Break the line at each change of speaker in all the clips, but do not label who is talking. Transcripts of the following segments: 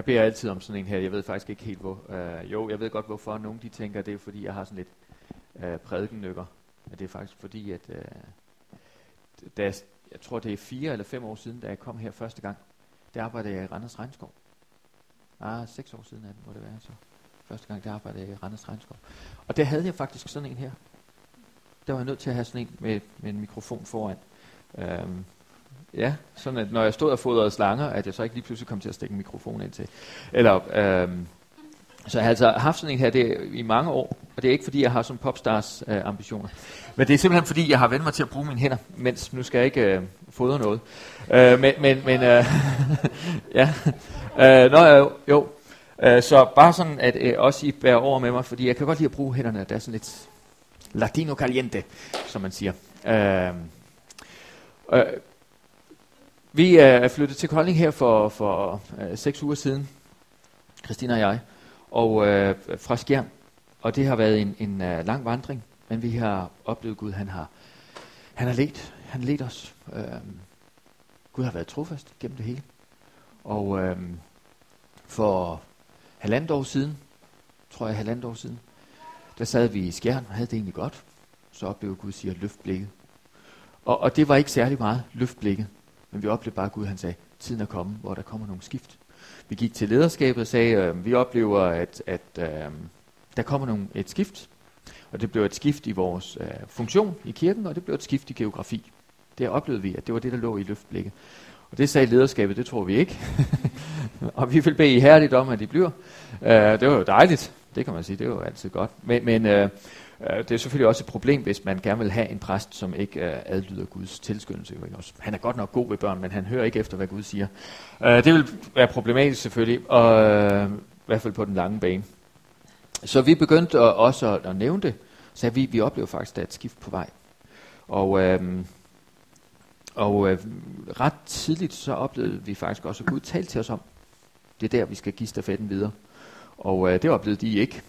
Jeg beder altid om sådan en her. Jeg ved faktisk ikke helt hvor. Øh, jo, jeg ved godt hvorfor. Nogle de tænker, det er fordi, jeg har sådan lidt øh, prædikennykker. Men det er faktisk fordi, at øh, da jeg, jeg tror, det er fire eller fem år siden, da jeg kom her første gang, der arbejdede jeg i Randers Regnskov. Ah, seks år siden er det, må det være så. Første gang, der arbejdede jeg i Randers Regnskov. Og der havde jeg faktisk sådan en her. Der var jeg nødt til at have sådan en med, med en mikrofon foran. Um, Ja, sådan at når jeg stod og fodrede slanger, at jeg så ikke lige pludselig kom til at stikke en mikrofon ind til. Eller, øhm, så jeg har altså haft sådan en her det i mange år, og det er ikke fordi, jeg har sådan popstars øh, ambitioner. Men det er simpelthen fordi, jeg har vendt mig til at bruge mine hænder, mens nu skal jeg ikke øh, fodre noget. Øh, men, men, men øh, ja, øh, nå, jo, jo. Øh, så bare sådan, at øh, også I bærer over med mig, fordi jeg kan godt lide at bruge hænderne, der er sådan lidt latino caliente, som man siger. Øh, øh, vi er flyttet til Kolding her for, for øh, seks uger siden, Christina og jeg, og øh, fra Skjern. Og det har været en, en øh, lang vandring, men vi har oplevet Gud, han har, han har let, han let os. Øh, Gud har været trofast gennem det hele. Og øh, for halvandet år siden, tror jeg halvandet år siden, der sad vi i Skjern og havde det egentlig godt. Så oplevede Gud sige, løft blikket. Og, og det var ikke særlig meget løft blikket. Men vi oplevede bare, at Gud han sagde, tiden er kommet, hvor der kommer nogle skift. Vi gik til lederskabet og sagde, øh, vi oplever, at, at øh, der kommer nogle, et skift. Og det blev et skift i vores øh, funktion i kirken, og det blev et skift i geografi. Det oplevede vi, at det var det, der lå i løftblikket. Og det sagde lederskabet, det tror vi ikke. og vi vil bede ihærdigt om, at de bliver. Uh, det var jo dejligt, det kan man sige, det var jo altid godt. Men, men uh, Øh, det er selvfølgelig også et problem, hvis man gerne vil have en præst, som ikke øh, adlyder Guds tilskyndelse. Han er godt nok god ved børn, men han hører ikke efter, hvad Gud siger. Øh, det vil være problematisk selvfølgelig, og øh, i hvert fald på den lange bane. Så vi begyndte at, også at, at nævne det, så vi, vi oplever faktisk, at der er et skift på vej. Og, øh, og øh, ret tidligt så oplevede vi faktisk også, at Gud talte til os om, det er der, vi skal give stafetten videre. Og øh, det oplevede de ikke.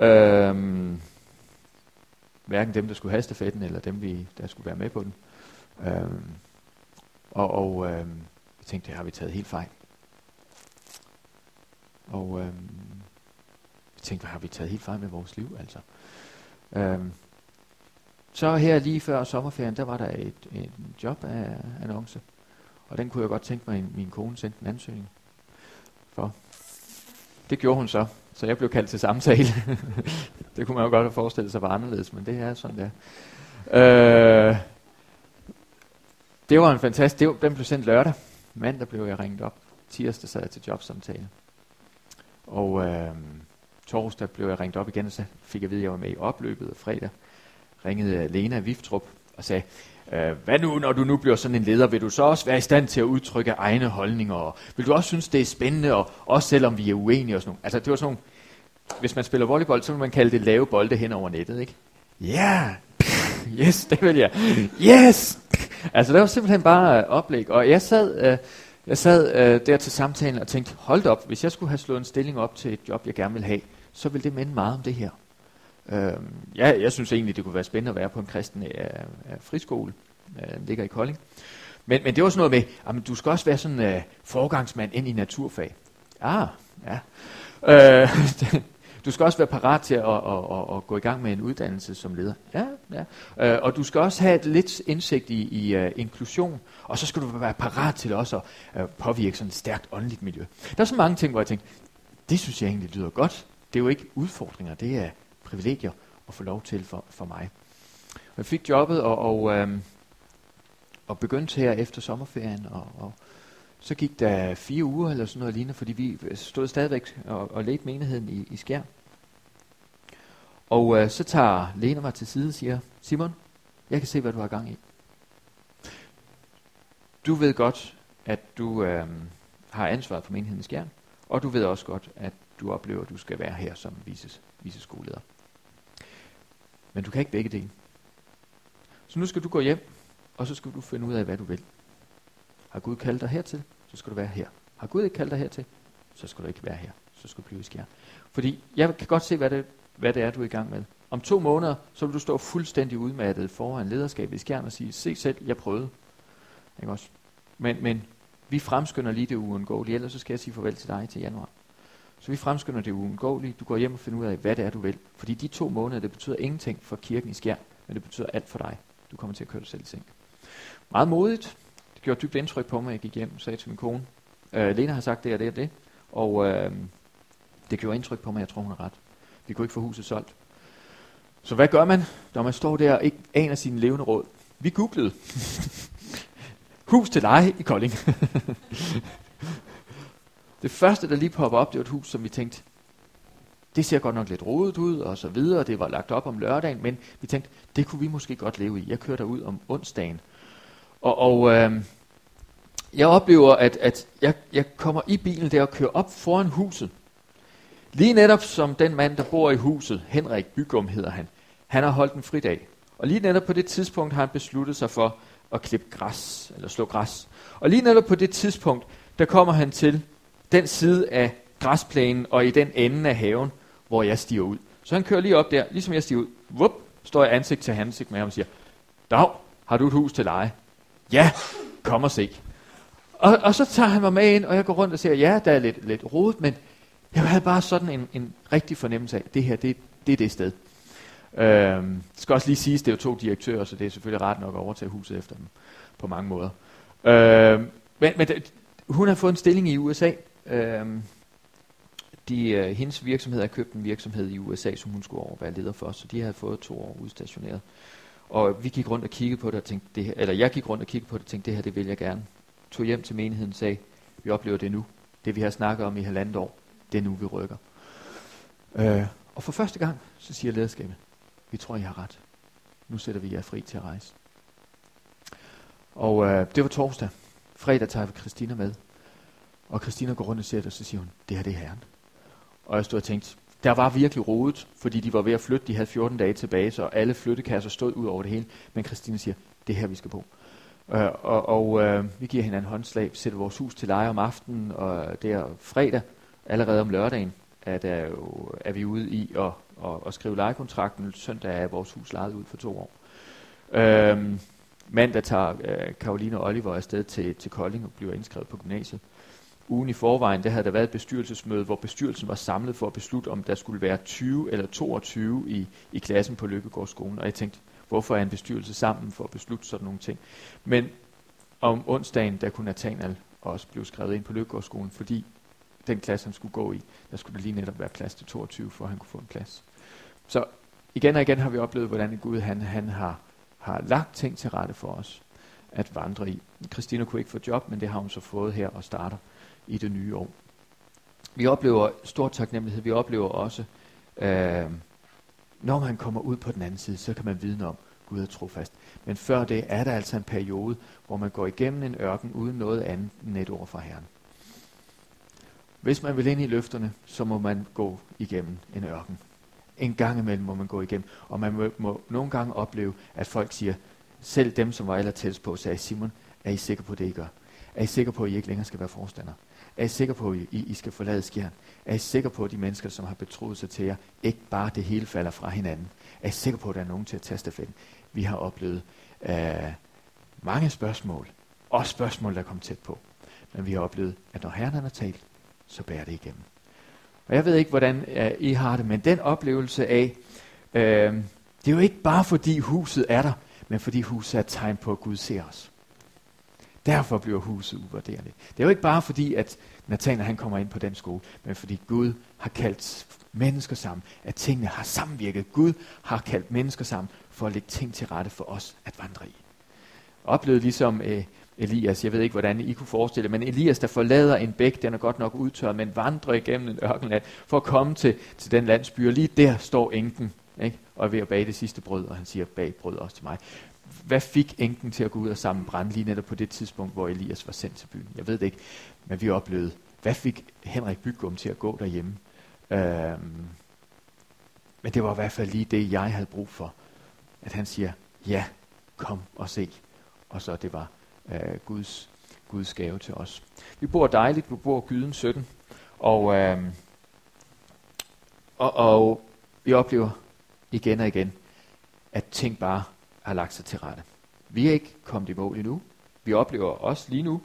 Øh, hverken dem, der skulle have stafetten, eller dem, vi, der skulle være med på den. Øhm, og og øhm, jeg tænkte, det har vi taget helt fejl. Og øhm, jeg tænkte, hvad har vi taget helt fejl med vores liv, altså. Øhm, så her lige før sommerferien, der var der et, et jobannonce, og den kunne jeg godt tænke mig, at min kone sendte en ansøgning for. Det gjorde hun så. Så jeg blev kaldt til samtale. det kunne man jo godt have forestillet sig var anderledes, men det er sådan der. Øh, det var en fantastisk, det var, den blev sendt lørdag. Mandag blev jeg ringet op. Tirsdag sad jeg til jobsamtale. Og øh, torsdag blev jeg ringet op igen, og så fik jeg at vide, at jeg var med i opløbet. Og fredag ringede Lena Viftrup og sagde, Øh, hvad nu, når du nu bliver sådan en leder, vil du så også være i stand til at udtrykke egne holdninger? Og vil du også synes, det er spændende, og også selvom vi er uenige og sådan noget? Altså, det var sådan nogle, hvis man spiller volleyball, så vil man kalde det lave bolde hen over nettet, ikke? Ja, yeah. yes, det vil jeg. Yes! Altså, det var simpelthen bare øh, oplæg. Og jeg sad, øh, jeg sad øh, der til samtalen og tænkte, hold op, hvis jeg skulle have slået en stilling op til et job, jeg gerne vil have, så ville det minde meget om det her. Øh, ja, jeg synes egentlig, det kunne være spændende at være på en kristen øh, øh friskole. Øh, den ligger i Kolding. Men, men det var sådan noget med, at du skal også være sådan øh, forgangsmand ind i naturfag. Ah, ja. Øh, du skal også være parat til at, at, at, at gå i gang med en uddannelse som leder. Ja, ja. Øh, og du skal også have et lidt indsigt i, i uh, inklusion, og så skal du være parat til også at uh, påvirke sådan et stærkt åndeligt miljø. Der er så mange ting, hvor jeg tænkte, det synes jeg egentlig lyder godt. Det er jo ikke udfordringer, det er privilegier at få lov til for, for mig. Jeg fik jobbet og, og, øh, og begyndte her efter sommerferien, og, og så gik der fire uger eller sådan noget lignende, fordi vi stod stadigvæk og, og ledte menigheden i, i skær. Og øh, så tager Lena mig til side og siger, Simon, jeg kan se, hvad du har gang i. Du ved godt, at du øh, har ansvaret for menighedens i og du ved også godt, at du oplever, at du skal være her som vises, viseskoleleder. Men du kan ikke begge dele. Så nu skal du gå hjem, og så skal du finde ud af, hvad du vil. Har Gud kaldt dig hertil, så skal du være her. Har Gud ikke kaldt dig hertil, så skal du ikke være her. Så skal du blive i skjern. Fordi jeg kan godt se, hvad det, hvad det er, du er i gang med. Om to måneder, så vil du stå fuldstændig udmattet foran lederskabet i skjern og sige, se selv, jeg prøvede. Ikke også? Men, men Vi fremskynder lige det uundgåelige, ellers så skal jeg sige farvel til dig til januar. Så vi fremskynder det uundgåelige. Du går hjem og finder ud af, hvad det er, du vil. Fordi de to måneder, det betyder ingenting for kirken i skær, men det betyder alt for dig. Du kommer til at køre dig selv i seng. Meget modigt. Det gjorde dybt indtryk på mig, jeg gik hjem og sagde til min kone, øh, Lena har sagt det og det og det, og øh, det gjorde indtryk på mig, jeg tror hun har ret. Vi kunne ikke få huset solgt. Så hvad gør man, når man står der og ikke aner sine levende råd? Vi googlede. hus til leje i Kolding. det første, der lige popper op, det var et hus, som vi tænkte, det ser godt nok lidt rodet ud, og så videre. Det var lagt op om lørdagen, men vi tænkte, det kunne vi måske godt leve i. Jeg kører derud om onsdagen. Og, og øh, jeg oplever, at, at jeg, jeg kommer i bilen der og kører op foran huset. Lige netop som den mand, der bor i huset, Henrik Bygum hedder han, han har holdt en fridag. Og lige netop på det tidspunkt har han besluttet sig for at klippe græs, eller slå græs. Og lige netop på det tidspunkt, der kommer han til den side af græsplænen og i den ende af haven, hvor jeg stiger ud. Så han kører lige op der, ligesom jeg stiger ud. Vup, står jeg ansigt til ansigt med ham og siger, Dag, har du et hus til leje? Ja, kom og se. Og, og så tager han mig med ind, og jeg går rundt og siger, ja, der er lidt, lidt rodet, men jeg havde bare sådan en, en rigtig fornemmelse af, at det her, det, det er det sted. Øhm, det skal også lige siges, det er jo to direktører, så det er selvfølgelig ret nok at overtage huset efter dem på mange måder. Øhm, men men hun har fået en stilling i USA. Øhm, de, uh, hendes virksomhed har købt en virksomhed i USA, som hun skulle over være leder for, så de havde fået to år udstationeret. Og vi gik rundt og kiggede på det og tænkte, det her, eller jeg gik rundt og kiggede på det og tænkte, det her det vil jeg gerne. Tog hjem til menigheden og sagde, vi oplever det nu. Det vi har snakket om i halvandet år, det er nu vi rykker. Øh, og for første gang, så siger lederskabet, vi tror, I har ret. Nu sætter vi jer fri til at rejse. Og øh, det var torsdag. Fredag tager vi Christina med. Og Christina går rundt og ser det, og så siger hun, det her det er herren. Og jeg stod og tænkte, der var virkelig rodet, fordi de var ved at flytte, de havde 14 dage tilbage, så alle flyttekasser stod ud over det hele. Men Christina siger, det er her, vi skal bo. Øh, og og øh, vi giver hinanden håndslag, sætter vores hus til leje om aftenen, og det er fredag, allerede om lørdagen, at er, jo, er vi ude i at, at, at skrive lejekontrakten. Søndag er vores hus lejet ud for to år. Øhm, mandag tager øh, Karoline og Oliver afsted til, til Kolding og bliver indskrevet på gymnasiet. Ugen i forvejen, der havde der været et bestyrelsesmøde, hvor bestyrelsen var samlet for at beslutte, om der skulle være 20 eller 22 i, i klassen på Lykkegårdsskolen. Og jeg tænkte, hvorfor er en bestyrelse sammen for at beslutte sådan nogle ting? Men om onsdagen, der kunne Nathanael også blive skrevet ind på Lykkegårdsskolen, fordi den klasse, han skulle gå i, der skulle der lige netop være plads til 22, for at han kunne få en plads. Så igen og igen har vi oplevet, hvordan Gud han, han har, har lagt ting til rette for os at vandre i. Christina kunne ikke få job, men det har hun så fået her og starter i det nye år. Vi oplever stor taknemmelighed. Vi oplever også, øh, når man kommer ud på den anden side, så kan man vidne om, Gud er trofast. Men før det er der altså en periode, hvor man går igennem en ørken uden noget andet end et ord fra Herren. Hvis man vil ind i løfterne, så må man gå igennem en ørken. En gang imellem må man gå igennem, og man må, må nogle gange opleve, at folk siger, selv dem, som var aller tættest på, sagde, Simon, er I sikre på det, I gør? Er I sikre på, at I ikke længere skal være forstander? Er I sikre på, at I, I skal forlade skjern? Er I sikre på, at de mennesker, som har betroet sig til jer, ikke bare det hele falder fra hinanden? Er I sikre på, at der er nogen til at tage stafetten? Vi har oplevet øh, mange spørgsmål, og spørgsmål, der kom tæt på. Men vi har oplevet, at når Herren har talt, så bærer det igennem. Og jeg ved ikke, hvordan øh, I har det, men den oplevelse af, øh, det er jo ikke bare fordi huset er der, men fordi huset er et tegn på, at Gud ser os. Derfor bliver huset uvurderligt. Det er jo ikke bare fordi, at Nathanael han kommer ind på den skole, men fordi Gud har kaldt mennesker sammen, at tingene har samvirket. Gud har kaldt mennesker sammen for at lægge ting til rette for os at vandre i. Oplevet ligesom øh, Elias, jeg ved ikke, hvordan I kunne forestille men Elias, der forlader en bæk, den er godt nok udtørret, men vandrer igennem en ørkenland for at komme til, til den landsby, og lige der står enken, ikke? og er ved at bage det sidste brød, og han siger, bag brød også til mig. Hvad fik enken til at gå ud og samle brand lige netop på det tidspunkt, hvor Elias var sendt til byen? Jeg ved det ikke, men vi oplevede, hvad fik Henrik Bygum til at gå derhjemme? Øhm, men det var i hvert fald lige det, jeg havde brug for. At han siger, ja, kom og se. Og så det var øh, Guds, Guds gave til os. Vi bor dejligt, vi bor Gyden 17, og, øh, og, og vi oplever igen og igen, at ting bare har lagt sig til rette. Vi er ikke kommet i mål endnu. Vi oplever også lige nu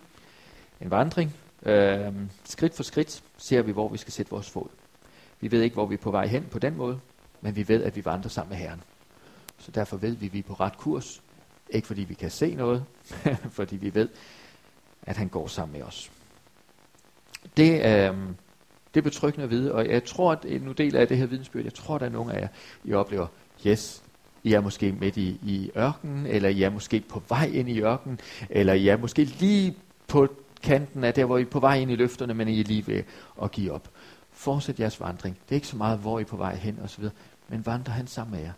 en vandring. Øh, skridt for skridt ser vi, hvor vi skal sætte vores fod. Vi ved ikke, hvor vi er på vej hen på den måde, men vi ved, at vi vandrer sammen med Herren. Så derfor ved vi, at vi er på ret kurs. Ikke fordi vi kan se noget, fordi vi ved, at han går sammen med os. Det, øh, det er betryggende at vide, og jeg tror, at nu del af det her vidensbyrd, jeg tror, at der er nogle af jer, I oplever, yes, i er måske midt i, i ørkenen, eller I er måske på vej ind i ørkenen, eller I er måske lige på kanten af der, hvor I er på vej ind i løfterne, men I er lige ved at give op. Fortsæt jeres vandring. Det er ikke så meget, hvor I er på vej hen osv., men vandrer han sammen med jer.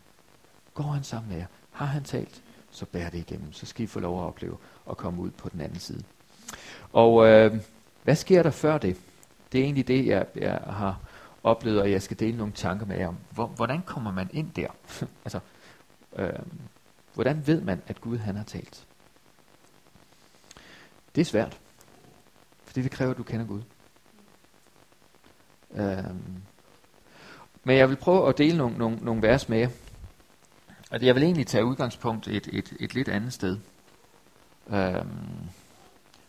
Går han sammen med jer. Har han talt, så bær det igennem. Så skal I få lov at opleve at komme ud på den anden side. Og øh, hvad sker der før det? Det er egentlig det, jeg, jeg har oplevet, og jeg skal dele nogle tanker med jer om. Hvordan kommer man ind der? altså, øh, hvordan ved man, at Gud han har talt? Det er svært. Fordi det kræver, at du kender Gud. Øh, men jeg vil prøve at dele nogle, nogle, nogle vers med jer. Og jeg vil egentlig tage udgangspunkt et, et, et lidt andet sted. Øhm,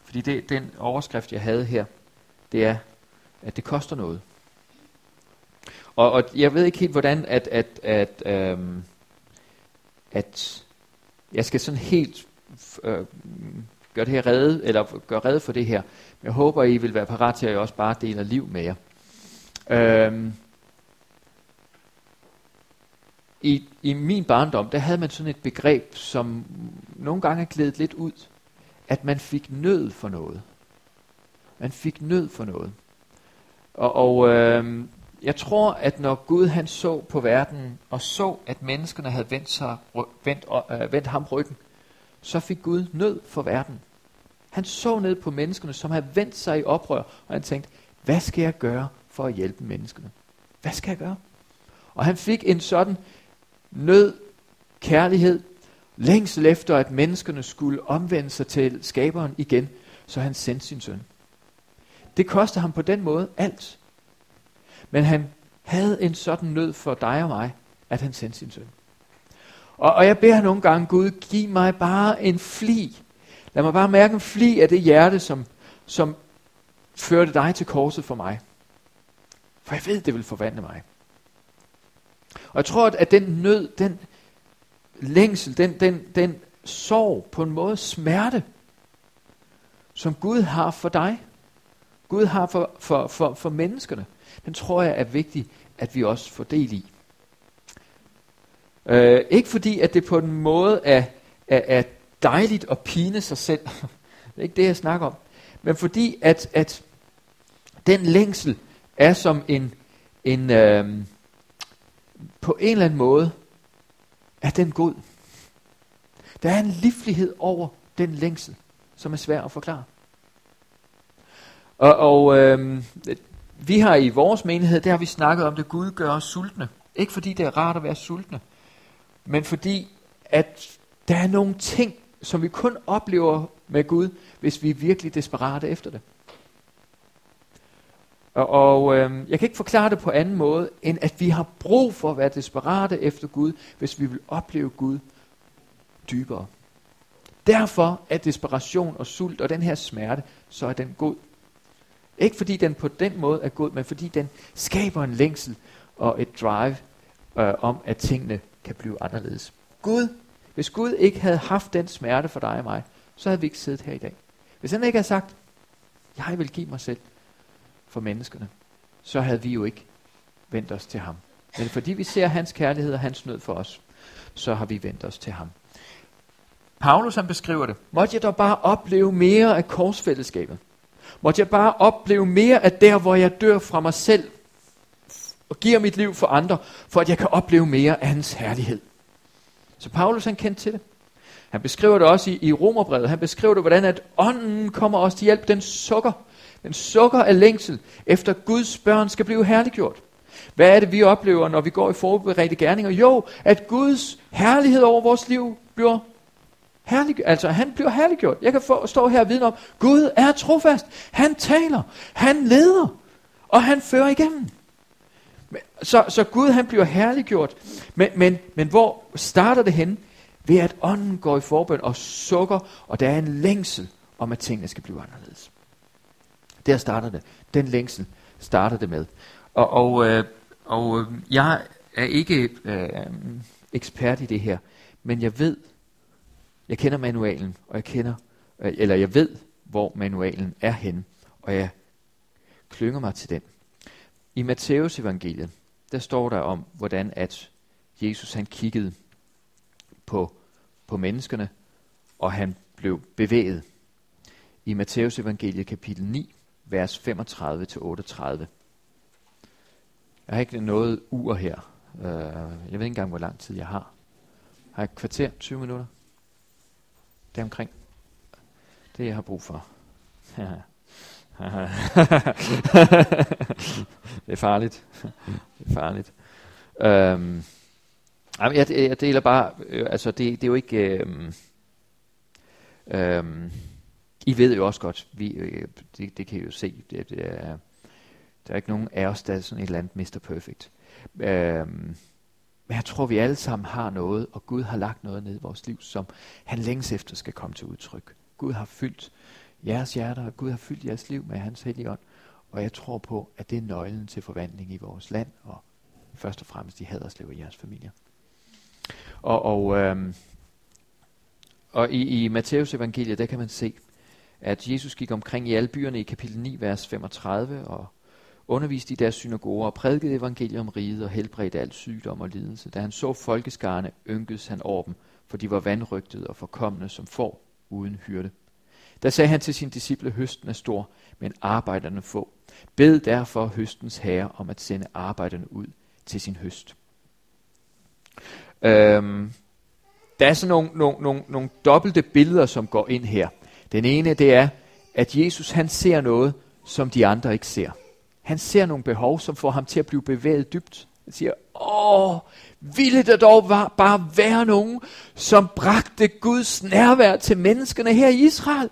fordi det, den overskrift, jeg havde her, det er, at det koster noget. Og, og jeg ved ikke helt, hvordan at, at, at, øhm, at jeg skal sådan helt øh, gøre det her redde, eller gøre redde for det her. Men jeg håber, I vil være parat til, at jeg også bare deler liv med jer. Øhm, i, I min barndom, der havde man sådan et begreb, som nogle gange er glædet lidt ud, at man fik nød for noget. Man fik nød for noget. Og, og øh, jeg tror, at når Gud han så på verden, og så, at menneskerne havde vendt, sig, vendt, øh, vendt ham ryggen, så fik Gud nød for verden. Han så ned på menneskerne, som havde vendt sig i oprør, og han tænkte, hvad skal jeg gøre for at hjælpe menneskene? Hvad skal jeg gøre? Og han fik en sådan nød, kærlighed, længsel efter, at menneskerne skulle omvende sig til skaberen igen, så han sendte sin søn. Det kostede ham på den måde alt. Men han havde en sådan nød for dig og mig, at han sendte sin søn. Og, og jeg beder nogle gange, Gud, giv mig bare en fli. Lad mig bare mærke en fli af det hjerte, som, som førte dig til korset for mig. For jeg ved, det vil forvandle mig. Og jeg tror, at den nød, den længsel, den, den, den sorg, på en måde smerte, som Gud har for dig, Gud har for, for, for, for menneskerne, den tror jeg er vigtig, at vi også får del i. Øh, ikke fordi, at det på en måde er, er, er dejligt at pine sig selv. det er ikke det, jeg snakker om. Men fordi, at, at den længsel er som en, en, øh, på en eller anden måde er den god. Der er en livlighed over den længsel, som er svær at forklare. Og, og øh, vi har i vores menighed, der har vi snakket om det, Gud gør os sultne. Ikke fordi det er rart at være sultne, men fordi at der er nogle ting, som vi kun oplever med Gud, hvis vi er virkelig desperate efter det. Og, og øh, jeg kan ikke forklare det på anden måde, end at vi har brug for at være desperate efter Gud, hvis vi vil opleve Gud dybere. Derfor er desperation og sult og den her smerte, så er den god. Ikke fordi den på den måde er god, men fordi den skaber en længsel og et drive øh, om, at tingene kan blive anderledes. Gud, hvis Gud ikke havde haft den smerte for dig og mig, så havde vi ikke siddet her i dag. Hvis han ikke havde sagt, jeg vil give mig selv, for menneskerne, så havde vi jo ikke vendt os til ham. Men fordi vi ser hans kærlighed og hans nød for os, så har vi vendt os til ham. Paulus han beskriver det. Måtte jeg dog bare opleve mere af korsfællesskabet. Måtte jeg bare opleve mere af der, hvor jeg dør fra mig selv og giver mit liv for andre, for at jeg kan opleve mere af hans herlighed. Så Paulus han kendte til det. Han beskriver det også i, i Romerbrevet. Han beskriver det, hvordan at ånden kommer os til hjælp. Den sukker den sukker af længsel efter Guds børn skal blive herliggjort. Hvad er det, vi oplever, når vi går i forberedte gerninger? Jo, at Guds herlighed over vores liv bliver herlig, Altså, han bliver herliggjort. Jeg kan få, stå her og vidne om, Gud er trofast. Han taler. Han leder. Og han fører igennem. Så, så Gud, han bliver herliggjort. Men, men, men hvor starter det hen? Ved at ånden går i forbøn og sukker, og der er en længsel om, at tingene skal blive anderledes. Der starter det. Den længsel starter det med. Og, og, øh, og øh, jeg er ikke øh, ekspert i det her, men jeg ved, jeg kender manualen, og jeg kender, øh, eller jeg ved, hvor manualen er henne, og jeg klynger mig til den. I Matteus evangeliet, der står der om, hvordan at Jesus han kiggede på, på menneskerne, og han blev bevæget. I Matteus evangeliet kapitel 9, vers 35-38. Jeg har ikke noget ur her. Øh, jeg ved ikke engang, hvor lang tid jeg har. Har jeg et kvarter, 20 minutter? Det omkring. Det jeg har brug for. det er farligt. det er farligt. Um, jeg, jeg deler bare, øh, altså det, det er jo ikke, øh, øh, I ved jo også godt, vi, øh, det, det kan I jo se, det, det er, der er ikke nogen af os, der er sådan et eller andet Mr. Perfect. Øh, men jeg tror, vi alle sammen har noget, og Gud har lagt noget ned i vores liv, som han længes efter skal komme til udtryk. Gud har fyldt jeres hjerter, og Gud har fyldt jeres liv med hans hellige ånd. Og jeg tror på, at det er nøglen til forvandling i vores land, og først og fremmest i Haderslev og jeres familier. Og, og, øhm, og i, i Matteus evangeliet, der kan man se, at Jesus gik omkring i alle byerne i kapitel 9, vers 35, og underviste i deres synagoger og prædikede evangeliet om riget og helbredte al sygdom og lidelse. Da han så folkeskarne, ynkedes han over dem, for de var vandrygtede og forkommende som får uden hyrde. Der sagde han til sine disciple, høsten er stor, men arbejderne få. Bed derfor høstens herre om at sende arbejderne ud til sin høst. Øhm, der er sådan nogle, nogle, nogle, nogle dobbelte billeder, som går ind her. Den ene, det er, at Jesus han ser noget, som de andre ikke ser. Han ser nogle behov, som får ham til at blive bevæget dybt. Han siger, åh, ville der dog var, bare være nogen, som bragte Guds nærvær til menneskene her i Israel?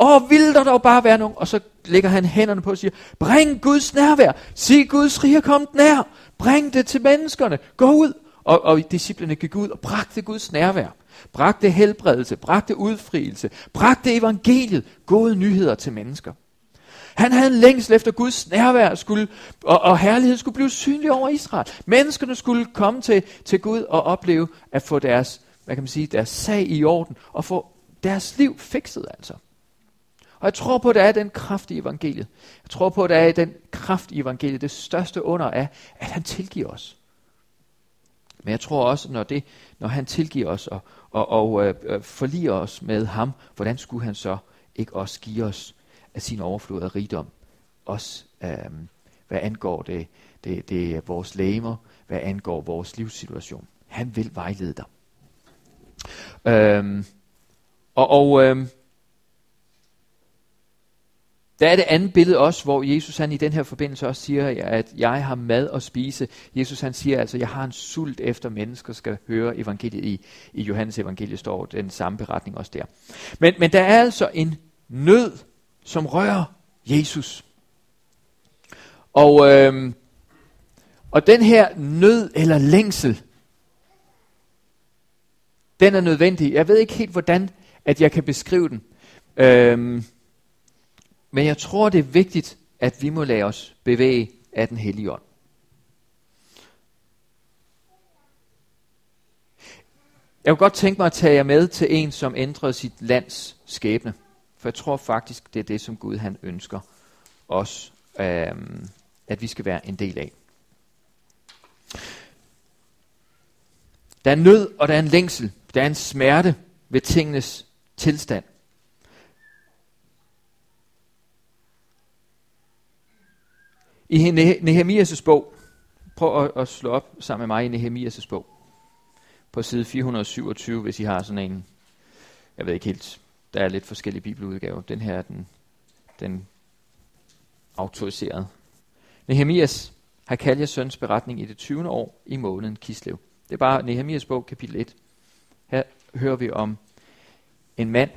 Åh, ville der dog bare være nogen? Og så lægger han hænderne på og siger, bring Guds nærvær, sig Guds rige kommet nær, bring det til menneskerne, gå ud og, og disciplene gik ud og bragte Guds nærvær, bragte helbredelse, bragte udfrielse, bragte evangeliet, gode nyheder til mennesker. Han havde en længsel efter Guds nærvær skulle, og, og herlighed skulle blive synlig over Israel. Menneskerne skulle komme til, til Gud og opleve at få deres, hvad kan man sige, deres sag i orden og få deres liv fikset altså. Og jeg tror på, at der er den kraft i evangeliet. Jeg tror på, at der er den kraft i evangeliet. Det største under er, at han tilgiver os. Men jeg tror også, når, det, når han tilgiver os og, og, og øh, øh forliger os med ham, hvordan skulle han så ikke også give os af sin overflod af rigdom? Også øh, hvad angår det, det, det vores læmer, hvad angår vores livssituation. Han vil vejlede dig. Øh, og og øh, der er det andet billede også, hvor Jesus han i den her forbindelse også siger, at jeg har mad at spise. Jesus han siger altså, jeg har en sult efter mennesker skal høre evangeliet i, i Johannes evangeliet står den samme beretning også der. Men, men der er altså en nød, som rører Jesus. Og, øh, og den her nød eller længsel, den er nødvendig. Jeg ved ikke helt, hvordan at jeg kan beskrive den. Øhm, men jeg tror, det er vigtigt, at vi må lade os bevæge af den hellige ånd. Jeg kunne godt tænke mig at tage jer med til en, som ændrede sit lands skæbne. For jeg tror faktisk, det er det, som Gud han ønsker os, øhm, at vi skal være en del af. Der er nød, og der er en længsel. Der er en smerte ved tingenes tilstand. I Nehemias' bog, prøv at, at slå op sammen med mig i Nehemias' bog, på side 427, hvis I har sådan en, jeg ved ikke helt, der er lidt forskellige bibeludgaver. Den her er den, den autoriserede. Nehemias har Kaljas søns beretning i det 20. år i måneden Kislev. Det er bare Nehemias bog, kapitel 1. Her hører vi om en mand,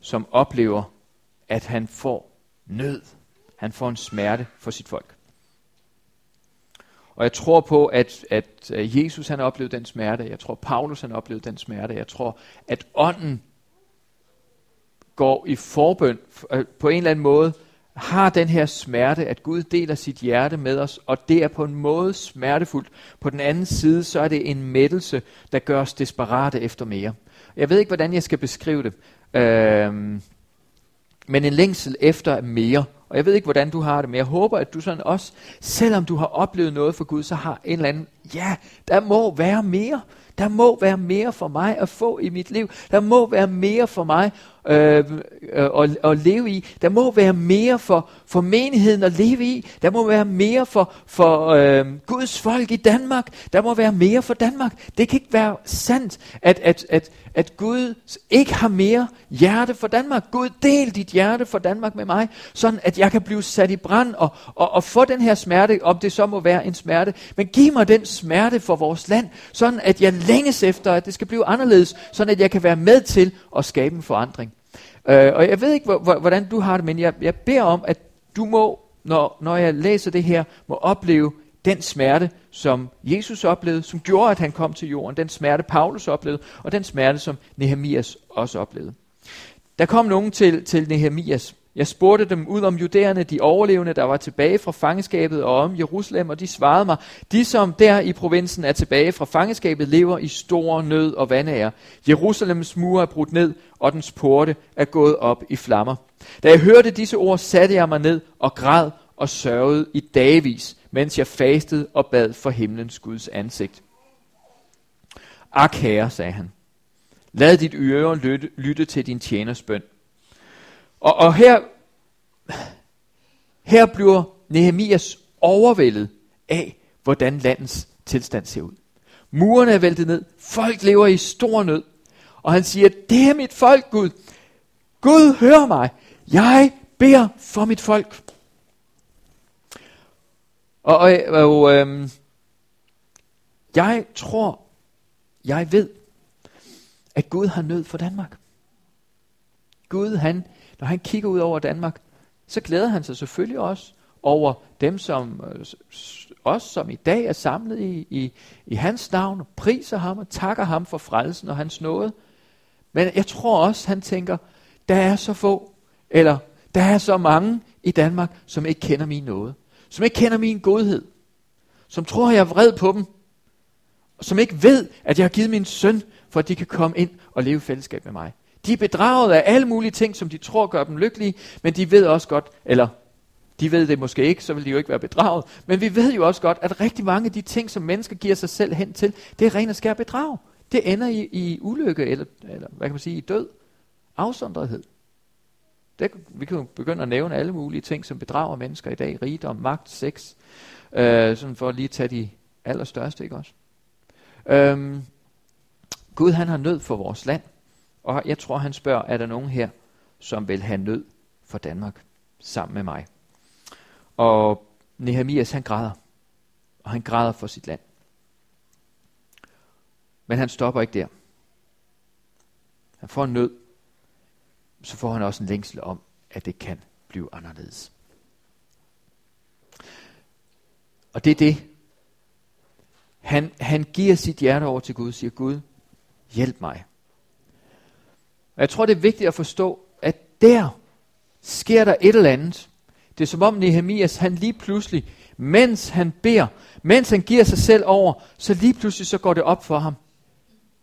som oplever, at han får nød han får en smerte for sit folk. Og jeg tror på, at, at øh, Jesus han oplevede den smerte. Jeg tror, Paulus han oplevede den smerte. Jeg tror, at ånden går i forbøn øh, på en eller anden måde har den her smerte, at Gud deler sit hjerte med os, og det er på en måde smertefuldt. På den anden side, så er det en mættelse, der gør os desperate efter mere. Jeg ved ikke, hvordan jeg skal beskrive det, øh, men en længsel efter mere. Og jeg ved ikke, hvordan du har det, men jeg håber, at du sådan også, selvom du har oplevet noget for Gud, så har en eller anden, ja, der må være mere. Der må være mere for mig at få i mit liv. Der må være mere for mig øh, øh, at, at leve i. Der må være mere for, for menigheden at leve i. Der må være mere for, for øh, Guds folk i Danmark. Der må være mere for Danmark. Det kan ikke være sandt, at, at, at, at Gud ikke har mere hjerte for Danmark. Gud, del dit hjerte for Danmark med mig, sådan at jeg kan blive sat i brand og, og, og få den her smerte, om det så må være en smerte. Men giv mig den smerte for vores land, sådan at jeg længes efter, at det skal blive anderledes, sådan at jeg kan være med til at skabe en forandring. Øh, og jeg ved ikke, hvordan du har det, men jeg, jeg beder om, at du må, når, når jeg læser det her, må opleve den smerte, som Jesus oplevede, som gjorde, at han kom til jorden, den smerte, Paulus oplevede, og den smerte, som Nehemias også oplevede. Der kom nogen til, til Nehemias. Jeg spurgte dem ud om judæerne, de overlevende, der var tilbage fra fangeskabet, og om Jerusalem, og de svarede mig, de som der i provinsen er tilbage fra fangeskabet, lever i stor nød og vandære. Jerusalems mure er brudt ned, og dens porte er gået op i flammer. Da jeg hørte disse ord, satte jeg mig ned og græd og sørgede i dagvis, mens jeg fastede og bad for himlens Guds ansigt. Ak herre, sagde han, lad dit øre lytte, lytte til din tjeners bøn. Og, og her, her bliver Nehemias overvældet af, hvordan landets tilstand ser ud. Murene er væltet ned. Folk lever i stor nød. Og han siger, det er mit folk, Gud. Gud, hør mig. Jeg beder for mit folk. Og, og, og øhm, jeg tror, jeg ved, at Gud har nød for Danmark. Gud, han, når han kigger ud over Danmark, så glæder han sig selvfølgelig også over dem, som øh, os, som i dag er samlet i, i, i hans navn, og priser ham og takker ham for frelsen og hans nåde. Men jeg tror også, han tænker, der er så få, eller der er så mange i Danmark, som ikke kender min nåde som ikke kender min godhed, som tror, jeg er vred på dem, og som ikke ved, at jeg har givet min søn, for at de kan komme ind og leve i fællesskab med mig. De er bedraget af alle mulige ting, som de tror gør dem lykkelige, men de ved også godt, eller de ved det måske ikke, så vil de jo ikke være bedraget, men vi ved jo også godt, at rigtig mange af de ting, som mennesker giver sig selv hen til, det er ren og skær bedrag. Det ender i, i ulykke, eller, eller hvad kan man sige, i død, afsondrethed. Det, vi kan jo begynde at nævne alle mulige ting, som bedrager mennesker i dag. Rigdom, magt, sex. Øh, sådan for at lige tage de allerstørste, ikke også? Øhm, Gud han har nød for vores land. Og jeg tror, han spørger, er der nogen her, som vil have nød for Danmark sammen med mig? Og Nehemias han græder. Og han græder for sit land. Men han stopper ikke der. Han får nød så får han også en længsel om, at det kan blive anderledes. Og det er det. Han, han giver sit hjerte over til Gud og siger, Gud, hjælp mig. Og jeg tror, det er vigtigt at forstå, at der sker der et eller andet. Det er som om Nehemias, han lige pludselig, mens han beder, mens han giver sig selv over, så lige pludselig så går det op for ham.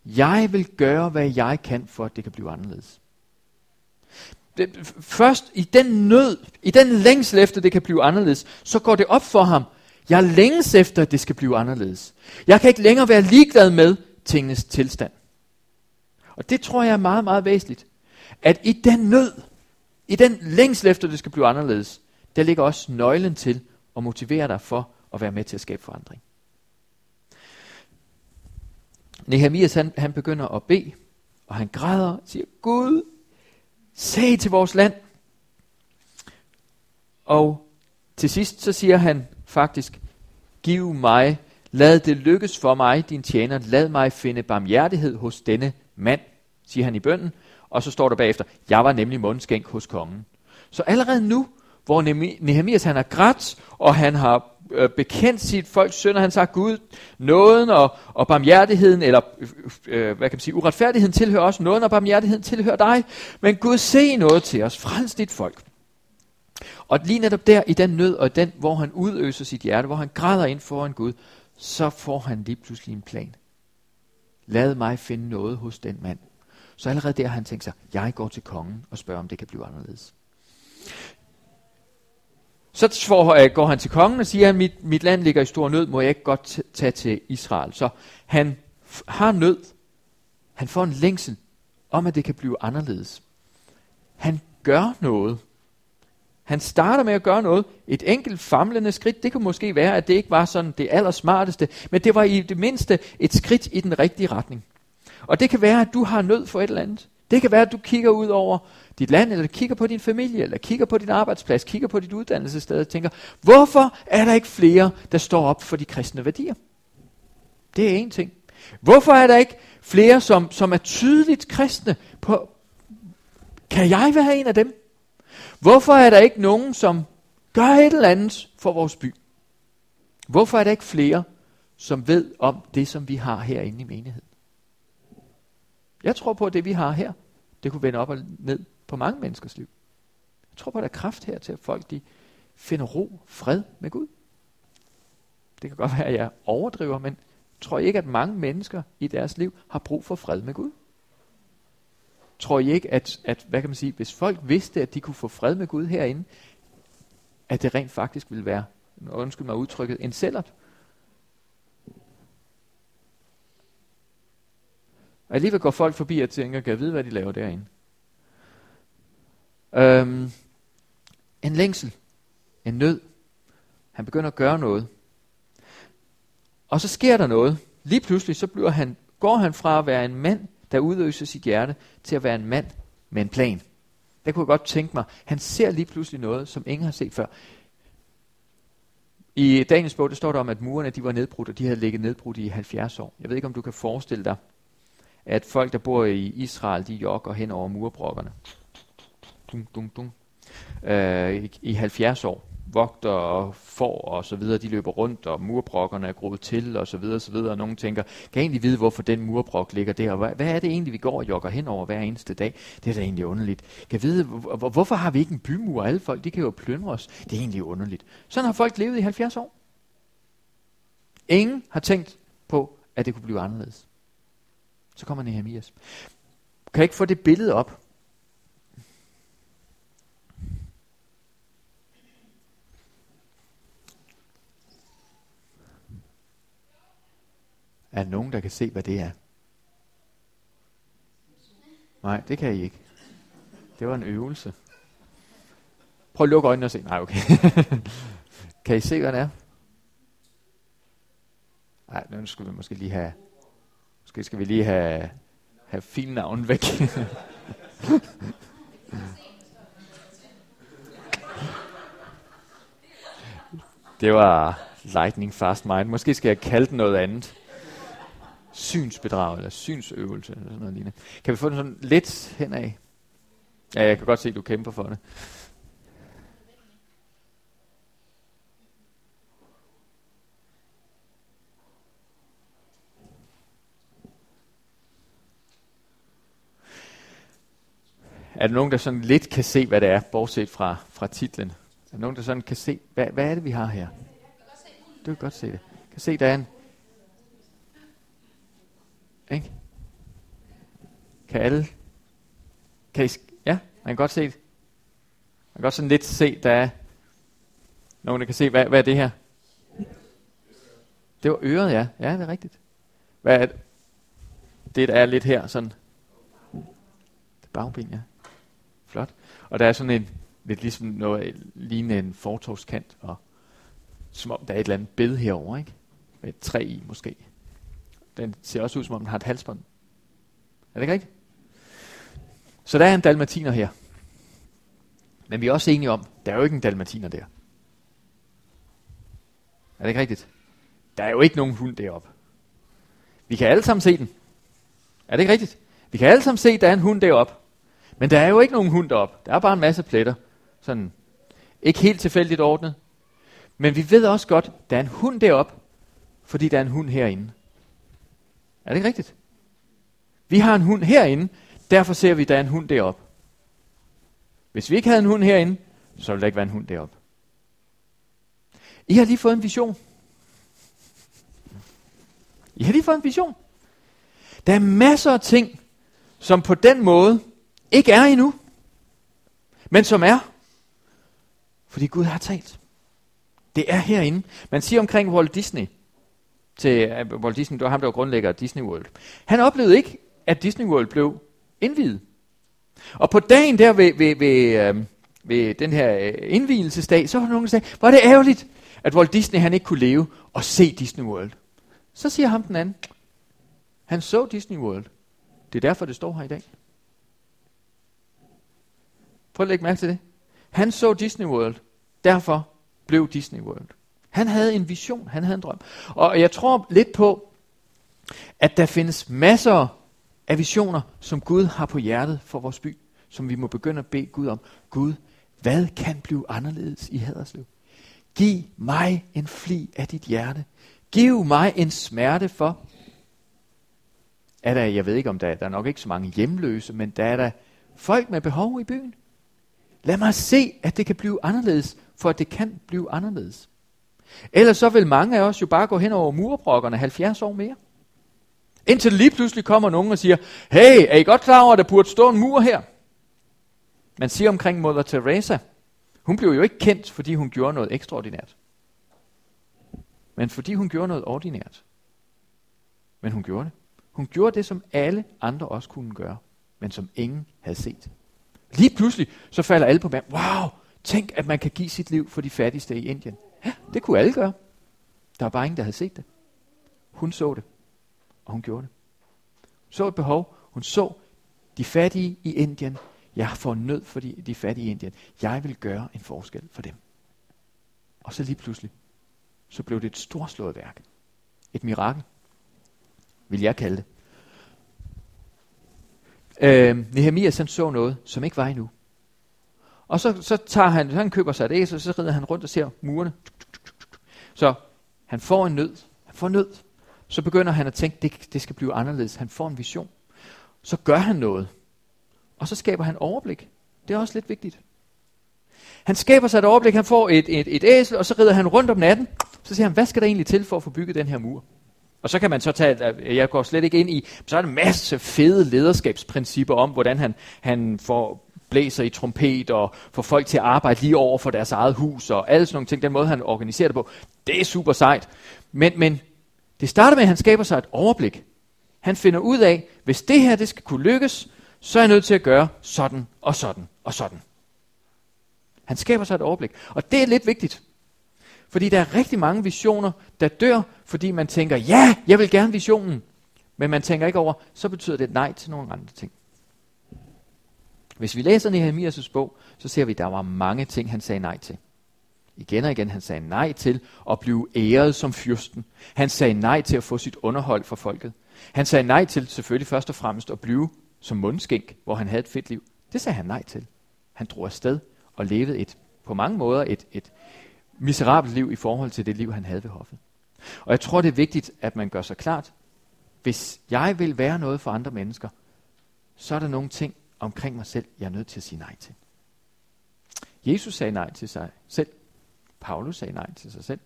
Jeg vil gøre, hvad jeg kan, for at det kan blive anderledes det, først i den nød, i den længsel efter, det kan blive anderledes, så går det op for ham. Jeg længes efter, at det skal blive anderledes. Jeg kan ikke længere være ligeglad med tingenes tilstand. Og det tror jeg er meget, meget væsentligt. At i den nød, i den længsel efter, det skal blive anderledes, der ligger også nøglen til at motivere dig for at være med til at skabe forandring. Nehemias han, han begynder at bede, og han græder og siger, Gud, sag til vores land. Og til sidst så siger han faktisk, giv mig, lad det lykkes for mig, din tjener, lad mig finde barmhjertighed hos denne mand, siger han i bønden. Og så står der bagefter, jeg var nemlig mundskænk hos kongen. Så allerede nu, hvor Nehemias han har grædt, og han har øh, bekendt sit folks søn, og han sagt, Gud, nåden og, og barmhjertigheden, eller øh, øh, hvad kan man sige, uretfærdigheden tilhører os, nåden og barmhjertigheden tilhører dig, men Gud, se noget til os, frels dit folk. Og lige netop der, i den nød, og den, hvor han udøser sit hjerte, hvor han græder ind foran Gud, så får han lige pludselig en plan. Lad mig finde noget hos den mand. Så allerede der har han tænkt sig, jeg går til kongen og spørger, om det kan blive anderledes. Så for, uh, går han til kongen og siger, at mit, mit land ligger i stor nød, må jeg ikke godt tage til Israel. Så han har nød. Han får en længsel om, at det kan blive anderledes. Han gør noget. Han starter med at gøre noget. Et enkelt famlende skridt, det kunne måske være, at det ikke var sådan det allersmarteste, men det var i det mindste et skridt i den rigtige retning. Og det kan være, at du har nød for et eller andet. Det kan være, at du kigger ud over dit land, eller kigger på din familie, eller kigger på din arbejdsplads, kigger på dit uddannelsessted og tænker, hvorfor er der ikke flere, der står op for de kristne værdier? Det er en ting. Hvorfor er der ikke flere, som, som er tydeligt kristne? På, kan jeg være en af dem? Hvorfor er der ikke nogen, som gør et eller andet for vores by? Hvorfor er der ikke flere, som ved om det, som vi har herinde i menigheden? Jeg tror på, at det vi har her, det kunne vende op og ned på mange menneskers liv. Jeg tror på, at der er kraft her til, at folk de finder ro, fred med Gud. Det kan godt være, at jeg overdriver, men tror I ikke, at mange mennesker i deres liv har brug for fred med Gud? Tror I ikke, at, at hvad kan man sige, hvis folk vidste, at de kunne få fred med Gud herinde, at det rent faktisk ville være, undskyld mig udtrykket, en cellert? Og alligevel går folk forbi og tænker, kan jeg vide, hvad de laver derinde? Øhm, en længsel, en nød. Han begynder at gøre noget. Og så sker der noget. Lige pludselig så bliver han, går han fra at være en mand, der udøser sit hjerte, til at være en mand med en plan. Der kunne jeg godt tænke mig, han ser lige pludselig noget, som ingen har set før. I Daniels bog, der står der om, at murene de var nedbrudt, og de havde ligget nedbrudt i 70 år. Jeg ved ikke, om du kan forestille dig, at folk, der bor i Israel, de jogger hen over murbrokkerne. Dum, dum, dum. Øh, i, I 70 år vogter og får og så videre, de løber rundt, og murbrokkerne er groet til og så videre, og så videre, og nogen tænker, kan jeg egentlig vide, hvorfor den murbrok ligger der, hvad, hvad er det egentlig, vi går og jogger hen over hver eneste dag? Det er da egentlig underligt. Kan jeg vide, hvor, hvorfor har vi ikke en bymur? Alle folk, de kan jo plyndre os. Det er egentlig underligt. Sådan har folk levet i 70 år. Ingen har tænkt på, at det kunne blive anderledes. Så kommer Nehemias. Kan jeg ikke få det billede op? Er der nogen, der kan se, hvad det er? Nej, det kan I ikke. Det var en øvelse. Prøv at lukke øjnene og se. Nej, okay. kan I se, hvad det er? Nej, nu skal vi måske lige have... Måske skal vi lige have, have filnavn væk. det var lightning fast mind. Måske skal jeg kalde den noget andet synsbedrag eller synsøvelse eller sådan noget lignende. Kan vi få den sådan lidt henad? Ja, jeg kan godt se, at du kæmper for det. Er der nogen, der sådan lidt kan se, hvad det er, bortset fra, fra titlen? Er der nogen, der sådan kan se, hvad, hvad er det, vi har her? Du kan godt se det. Kan se, der er en, ikke? Kan alle? Kan I, ja, man kan godt se det. Man kan godt sådan lidt se, der er nogen, der kan se, hvad, hvad er det her? Det var øret, ja. Ja, det er rigtigt. Hvad er det? Det, der er lidt her, sådan. Det bagben, ja. Flot. Og der er sådan en, lidt ligesom noget, lignende en fortovskant, og som om der er et eller andet bed herover, ikke? Med et træ i, måske. Den ser også ud, som om den har et halsbånd. Er det ikke rigtigt? Så der er en dalmatiner her. Men vi er også enige om, der er jo ikke en dalmatiner der. Er det ikke rigtigt? Der er jo ikke nogen hund deroppe. Vi kan alle sammen se den. Er det ikke rigtigt? Vi kan alle sammen se, at der er en hund deroppe. Men der er jo ikke nogen hund deroppe. Der er bare en masse pletter. Sådan ikke helt tilfældigt ordnet. Men vi ved også godt, at der er en hund deroppe, fordi der er en hund herinde. Er det ikke rigtigt? Vi har en hund herinde, derfor ser vi, at der er en hund deroppe. Hvis vi ikke havde en hund herinde, så ville der ikke være en hund deroppe. I har lige fået en vision. I har lige fået en vision. Der er masser af ting, som på den måde ikke er endnu, men som er, fordi Gud har talt. Det er herinde. Man siger omkring Walt Disney, til øh, Walt Disney, det var ham, der var grundlægger af Disney World. Han oplevede ikke, at Disney World blev indvidet. Og på dagen der ved, ved, ved, øh, ved den her øh, indvielsesdag, så var der nogen, der sagde, var det ærgerligt, at Walt Disney han ikke kunne leve og se Disney World. Så siger ham den anden, han så Disney World. Det er derfor, det står her i dag. Prøv at lægge mærke til det. Han så Disney World. Derfor blev Disney World. Han havde en vision, han havde en drøm. Og jeg tror lidt på, at der findes masser af visioner, som Gud har på hjertet for vores by, som vi må begynde at bede Gud om. Gud, hvad kan blive anderledes i Haderslev? Giv mig en fli af dit hjerte. Giv mig en smerte for. Er der, jeg ved ikke om der, der er nok ikke så mange hjemløse, men der er der folk med behov i byen. Lad mig se, at det kan blive anderledes, for at det kan blive anderledes. Ellers så vil mange af os jo bare gå hen over murbrokkerne 70 år mere. Indtil lige pludselig kommer nogen og siger, hey, er I godt klar over, at der burde stå en mur her? Man siger omkring Mother Teresa, hun blev jo ikke kendt, fordi hun gjorde noget ekstraordinært. Men fordi hun gjorde noget ordinært. Men hun gjorde det. Hun gjorde det, som alle andre også kunne gøre, men som ingen havde set. Lige pludselig, så falder alle på mand. Wow, tænk, at man kan give sit liv for de fattigste i Indien. Det kunne alle gøre. Der var bare ingen, der havde set det. Hun så det, og hun gjorde det. Hun så et behov. Hun så de fattige i Indien. Jeg får nød for de, de fattige i Indien. Jeg vil gøre en forskel for dem. Og så lige pludselig, så blev det et storslået værk. Et mirakel, vil jeg kalde det. Øh, Nehemias han så noget, som ikke var endnu. Og så, så tager han, han køber sig et æsel, så rider han rundt og ser murene. Så han får en nød. Han får nød. Så begynder han at tænke, det, det skal blive anderledes. Han får en vision. Så gør han noget. Og så skaber han overblik. Det er også lidt vigtigt. Han skaber sig et overblik, han får et, et, et æsel, og så rider han rundt om natten. Så siger han, hvad skal der egentlig til for at få bygget den her mur? Og så kan man så tage, jeg går slet ikke ind i, så er der en masse fede lederskabsprincipper om, hvordan han, han får blæser i trompet og får folk til at arbejde lige over for deres eget hus og alle sådan nogle ting. Den måde, han organiserer det på, det er super sejt. Men, men det starter med, at han skaber sig et overblik. Han finder ud af, hvis det her det skal kunne lykkes, så er jeg nødt til at gøre sådan og sådan og sådan. Han skaber sig et overblik. Og det er lidt vigtigt. Fordi der er rigtig mange visioner, der dør, fordi man tænker, ja, jeg vil gerne visionen. Men man tænker ikke over, så betyder det et nej til nogle andre ting. Hvis vi læser Nehemias' bog, så ser vi, at der var mange ting, han sagde nej til. Igen og igen, han sagde nej til at blive æret som fyrsten. Han sagde nej til at få sit underhold for folket. Han sagde nej til selvfølgelig først og fremmest at blive som mundskænk, hvor han havde et fedt liv. Det sagde han nej til. Han drog afsted og levede et, på mange måder et, et miserabelt liv i forhold til det liv, han havde ved hoffet. Og jeg tror, det er vigtigt, at man gør sig klart, hvis jeg vil være noget for andre mennesker, så er der nogle ting, omkring mig selv, jeg er nødt til at sige nej til. Jesus sagde nej til sig selv. Paulus sagde nej til sig selv.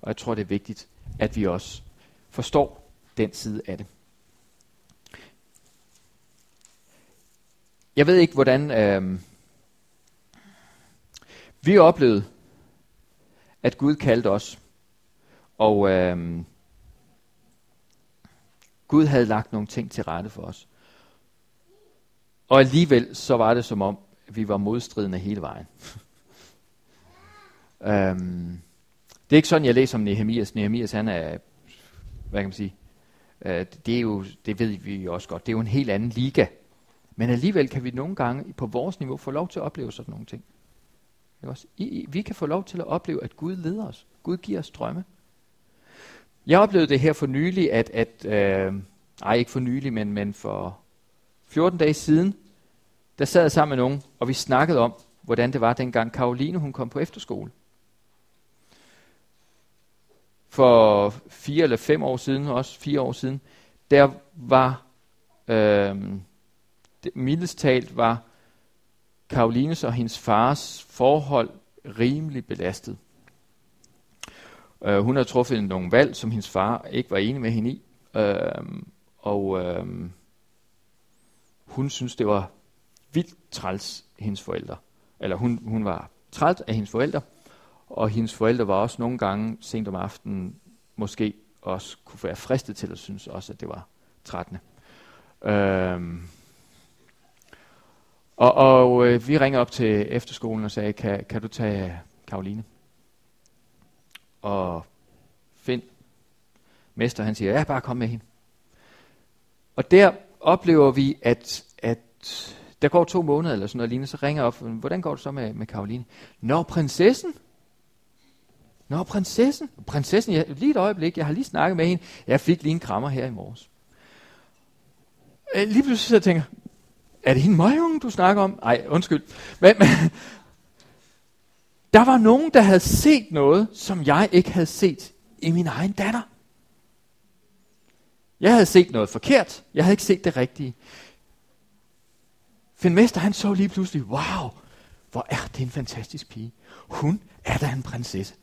Og jeg tror, det er vigtigt, at vi også forstår den side af det. Jeg ved ikke, hvordan øh, vi oplevede, at Gud kaldte os. Og øh, Gud havde lagt nogle ting til rette for os. Og alligevel så var det som om, vi var modstridende hele vejen. um, det er ikke sådan, jeg læser om Nehemias. Nehemias, han er, hvad kan man sige, uh, det er jo, det ved vi også godt, det er jo en helt anden liga. Men alligevel kan vi nogle gange på vores niveau få lov til at opleve sådan nogle ting. Også? I, I, vi kan få lov til at opleve, at Gud leder os. Gud giver os drømme. Jeg oplevede det her for nylig, at, at øh, ej ikke for nylig, men, men for 14 dage siden, der sad jeg sammen med nogen, og vi snakkede om, hvordan det var dengang Karoline hun kom på efterskole. For fire eller fem år siden, også fire år siden, der var, øh, mildest talt var Karolines og hendes fars forhold rimelig belastet. Uh, hun har truffet nogle valg, som hendes far ikke var enig med hende i. Uh, og uh, hun synes, det var vildt træls, hendes forældre. Eller hun, hun var træt af hendes forældre, og hendes forældre var også nogle gange sent om aftenen måske også kunne være fristet til at synes også, at det var trættende. Øhm. Og, og øh, vi ringer op til efterskolen og sagde, kan, kan du tage Karoline? Og Finn, mester, han siger, ja, bare kom med hende. Og der oplever vi, at, at der går to måneder eller sådan noget lignende, så ringer jeg op, hvordan går det så med, med Karoline? Nå, prinsessen? Nå, prinsessen? Prinsessen, jeg, lige et øjeblik, jeg har lige snakket med hende. Jeg fik lige en krammer her i morges. Øh, lige pludselig så jeg tænker, er det hende møgunge, du snakker om? Nej, undskyld. Men, men, der var nogen, der havde set noget, som jeg ikke havde set i min egen datter. Jeg havde set noget forkert. Jeg havde ikke set det rigtige. Finn Mester, han så lige pludselig, wow, hvor er det en fantastisk pige. Hun er da en prinsesse.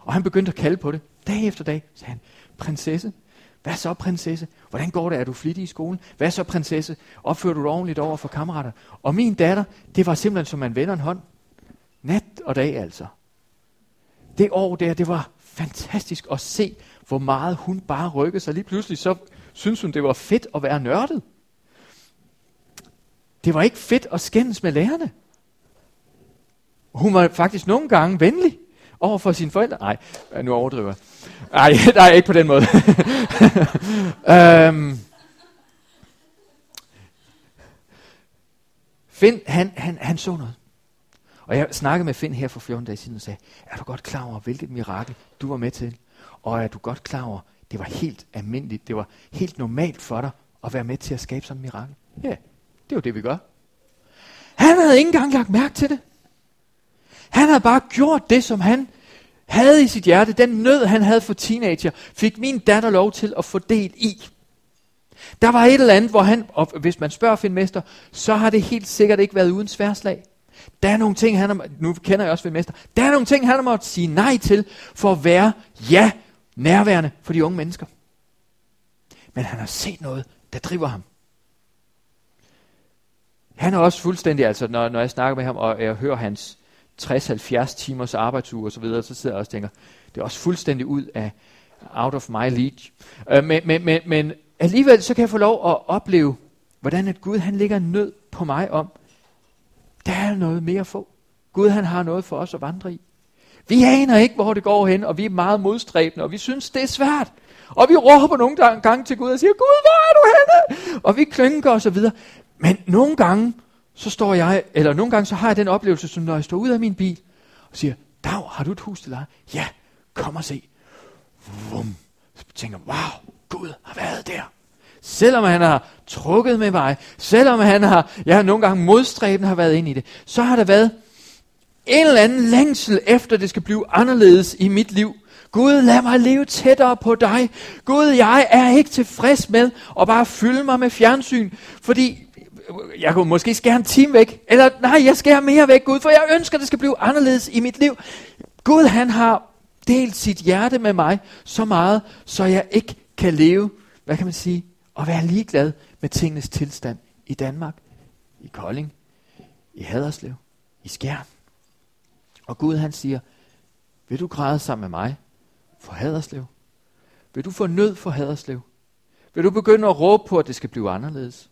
Og han begyndte at kalde på det, dag efter dag, sagde han, prinsesse, hvad så prinsesse? Hvordan går det? Er du flittig i skolen? Hvad så prinsesse? Opfører du dig ordentligt over for kammerater? Og min datter, det var simpelthen som man vender en hånd. Nat og dag altså. Det år der, det var fantastisk at se, hvor meget hun bare rykkede sig. Lige pludselig så synes hun, det var fedt at være nørdet. Det var ikke fedt at skændes med lærerne. Hun var faktisk nogle gange venlig over for sine forældre. Nej, øh, nu overdriver Nej, nej, ikke på den måde. øhm. Finn, han, han, han så noget. Og jeg snakkede med Finn her for 14 dage siden og sagde, er du godt klar over, hvilket mirakel du var med til? Og er du godt klar over, det var helt almindeligt, det var helt normalt for dig at være med til at skabe sådan et mirakel? Ja, det er jo det, vi gør. Han havde ikke engang lagt mærke til det. Han havde bare gjort det, som han havde i sit hjerte. Den nød, han havde for teenager, fik min datter lov til at få del i. Der var et eller andet, hvor han, og hvis man spørger Finn Mester, så har det helt sikkert ikke været uden sværslag. Der er nogle ting, han har, nu kender jeg også Finn Mester, der er nogle ting, han har måttet sige nej til, for at være, ja, nærværende for de unge mennesker. Men han har set noget, der driver ham. Han er også fuldstændig, altså når, når jeg snakker med ham, og jeg hører hans 60-70 timers arbejdsuge og så videre, så sidder jeg også og tænker, det er også fuldstændig ud af out of my league. Øh, men, men, men, men alligevel så kan jeg få lov at opleve, hvordan at Gud han ligger nød på mig om, der er noget mere at få. Gud han har noget for os at vandre i. Vi aner ikke, hvor det går hen, og vi er meget modstræbende, og vi synes, det er svært. Og vi råber nogle gange til Gud og siger, Gud, hvor er du henne? Og vi klynker og så videre. Men nogle gange, så står jeg, eller nogle gange så har jeg den oplevelse, som når jeg står ud af min bil, og siger, Dag, har du et hus til dig? Ja, kom og se. Vum. Så tænker wow, Gud har været der. Selvom han har trukket med mig, selvom han har, ja, nogle gange modstræbende har været ind i det, så har der været en eller anden længsel efter, det skal blive anderledes i mit liv. Gud, lad mig leve tættere på dig. Gud, jeg er ikke tilfreds med at bare fylde mig med fjernsyn, fordi jeg kunne måske skære en time væk, eller nej, jeg skærer mere væk, Gud, for jeg ønsker, at det skal blive anderledes i mit liv. Gud, han har delt sit hjerte med mig så meget, så jeg ikke kan leve, hvad kan man sige, og være ligeglad med tingenes tilstand i Danmark, i Kolding, i Haderslev, i Skjern. Og Gud han siger, vil du græde sammen med mig for Haderslev? Vil du få nød for Haderslev? Vil du begynde at råbe på, at det skal blive anderledes?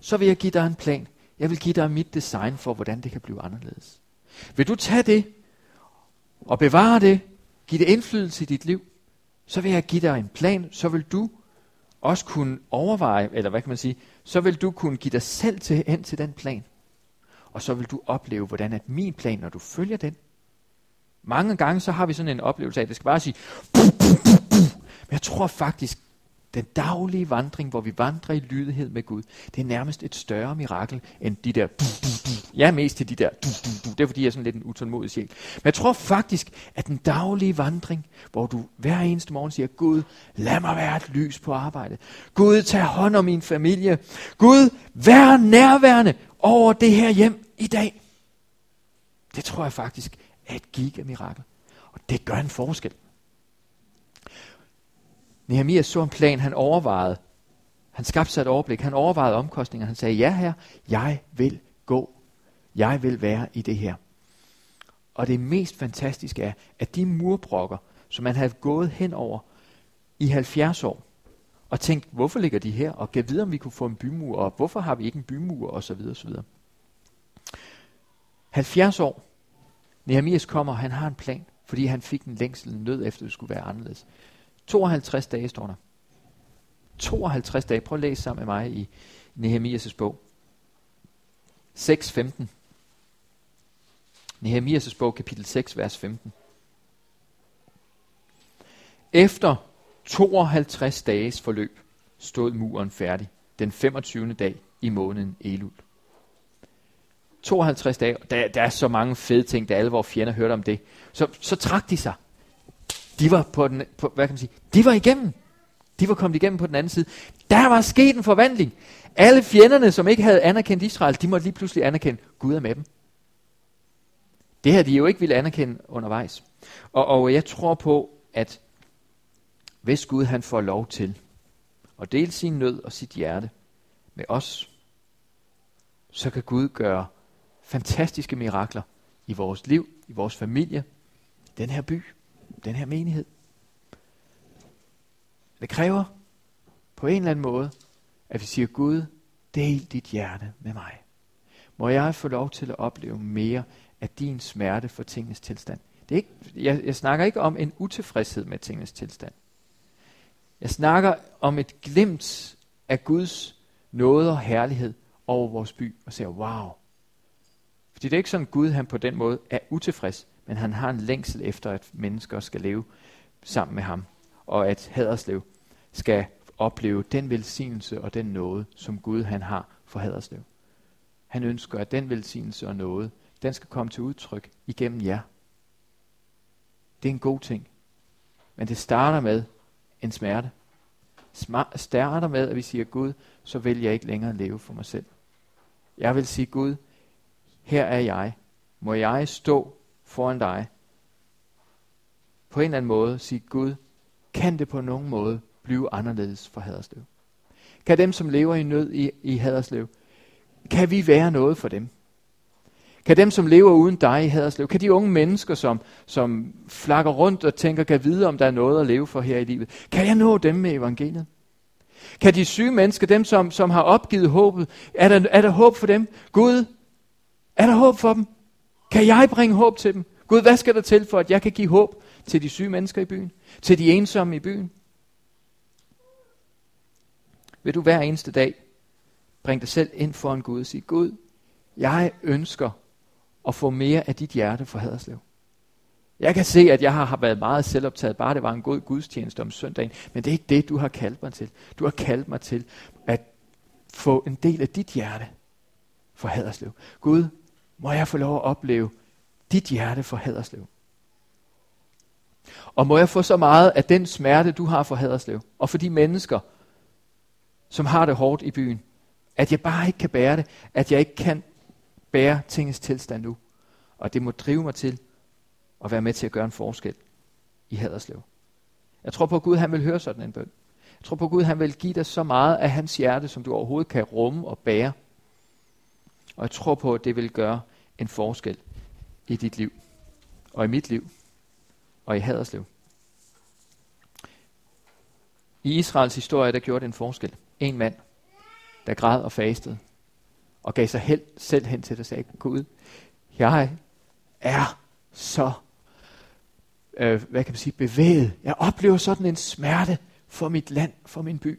Så vil jeg give dig en plan. Jeg vil give dig mit design for, hvordan det kan blive anderledes. Vil du tage det og bevare det, give det indflydelse i dit liv, så vil jeg give dig en plan, så vil du også kunne overveje, eller hvad kan man sige, så vil du kunne give dig selv til, hen til den plan. Og så vil du opleve, hvordan at min plan, når du følger den, mange gange så har vi sådan en oplevelse af, at det skal bare sige, puh, puh, puh, puh. men jeg tror faktisk, den daglige vandring, hvor vi vandrer i lydighed med Gud, det er nærmest et større mirakel end de der du, du, du. Jeg er mest til de der du, du, du. Det er fordi, jeg er sådan lidt en utålmodig sjæl. Men jeg tror faktisk, at den daglige vandring, hvor du hver eneste morgen siger, Gud, lad mig være et lys på arbejde. Gud, tag hånd om min familie. Gud, vær nærværende over det her hjem i dag. Det tror jeg faktisk er et gigamirakel. Og det gør en forskel. Nehemiah så en plan, han overvejede. Han skabte sig et overblik. Han overvejede omkostninger. Han sagde, ja her, jeg vil gå. Jeg vil være i det her. Og det mest fantastiske er, at de murbrokker, som man havde gået hen over i 70 år, og tænkt, hvorfor ligger de her, og gav videre, om vi kunne få en bymur, og hvorfor har vi ikke en bymur, og så videre, og så videre. 70 år. Nehemias kommer, og han har en plan, fordi han fik en længsel, en nød efter, det skulle være anderledes. 52 dage står der. 52 dage. Prøv at læse sammen med mig i Nehemias' bog. 6.15. Nehemias' bog, kapitel 6, vers 15. Efter 52 dages forløb stod muren færdig den 25. dag i måneden Elul. 52 dage, der, der er så mange fede ting, da alle vores fjender hørte om det. Så, så trak de sig. De var på den, på, hvad kan man sige, de var igennem. De var kommet igennem på den anden side. Der var sket en forvandling. Alle fjenderne, som ikke havde anerkendt Israel, de måtte lige pludselig anerkende, Gud er med dem. Det her de jo ikke ville anerkende undervejs. Og, og jeg tror på, at hvis Gud han får lov til at dele sin nød og sit hjerte med os, så kan Gud gøre fantastiske mirakler i vores liv, i vores familie, den her by, den her menighed. Det kræver på en eller anden måde, at vi siger, Gud, del dit hjerte med mig. Må jeg få lov til at opleve mere af din smerte for tingens tilstand. Det er ikke, jeg, jeg snakker ikke om en utilfredshed med tingens tilstand. Jeg snakker om et glimt af Guds nåde og herlighed over vores by, og siger, wow. Fordi det er ikke sådan, Gud han på den måde er utilfreds, men han har en længsel efter, at mennesker skal leve sammen med ham, og at Haderslev skal opleve den velsignelse og den nåde, som Gud han har for Haderslev. Han ønsker, at den velsignelse og nåde, den skal komme til udtryk igennem jer. Det er en god ting. Men det starter med en smerte. Smar- starter med, at vi siger, Gud, så vil jeg ikke længere leve for mig selv. Jeg vil sige, Gud, her er jeg. Må jeg stå foran dig? På en eller anden måde sige, Gud, kan det på nogen måde blive anderledes for Haderslev? Kan dem, som lever i nød i, i Haderslev, kan vi være noget for dem? Kan dem, som lever uden dig i Haderslev, kan de unge mennesker, som, som flakker rundt og tænker, kan vide, om der er noget at leve for her i livet, kan jeg nå dem med evangeliet? Kan de syge mennesker, dem som, som har opgivet håbet, er der, er der håb for dem? Gud, er der håb for dem? Kan jeg bringe håb til dem? Gud, hvad skal der til for, at jeg kan give håb til de syge mennesker i byen? Til de ensomme i byen? Vil du hver eneste dag bringe dig selv ind for en Gud og sige, Gud, jeg ønsker at få mere af dit hjerte for Haderslev. Jeg kan se, at jeg har været meget selvoptaget, bare det var en god gudstjeneste om søndagen, men det er ikke det, du har kaldt mig til. Du har kaldt mig til at få en del af dit hjerte for Haderslev. Gud, må jeg få lov at opleve dit hjerte for Haderslev. Og må jeg få så meget af den smerte, du har for Haderslev, og for de mennesker, som har det hårdt i byen, at jeg bare ikke kan bære det, at jeg ikke kan bære tingens tilstand nu. Og det må drive mig til at være med til at gøre en forskel i Haderslev. Jeg tror på, at Gud han vil høre sådan en bøn. Jeg tror på, at Gud han vil give dig så meget af hans hjerte, som du overhovedet kan rumme og bære. Og jeg tror på, at det vil gøre en forskel i dit liv, og i mit liv, og i Haderslev. I Israels historie, der gjorde det en forskel. En mand, der græd og fastede, og gav sig held, selv hen til det og sagde, Gud, jeg er så, øh, hvad kan man sige, bevæget. Jeg oplever sådan en smerte for mit land, for min by.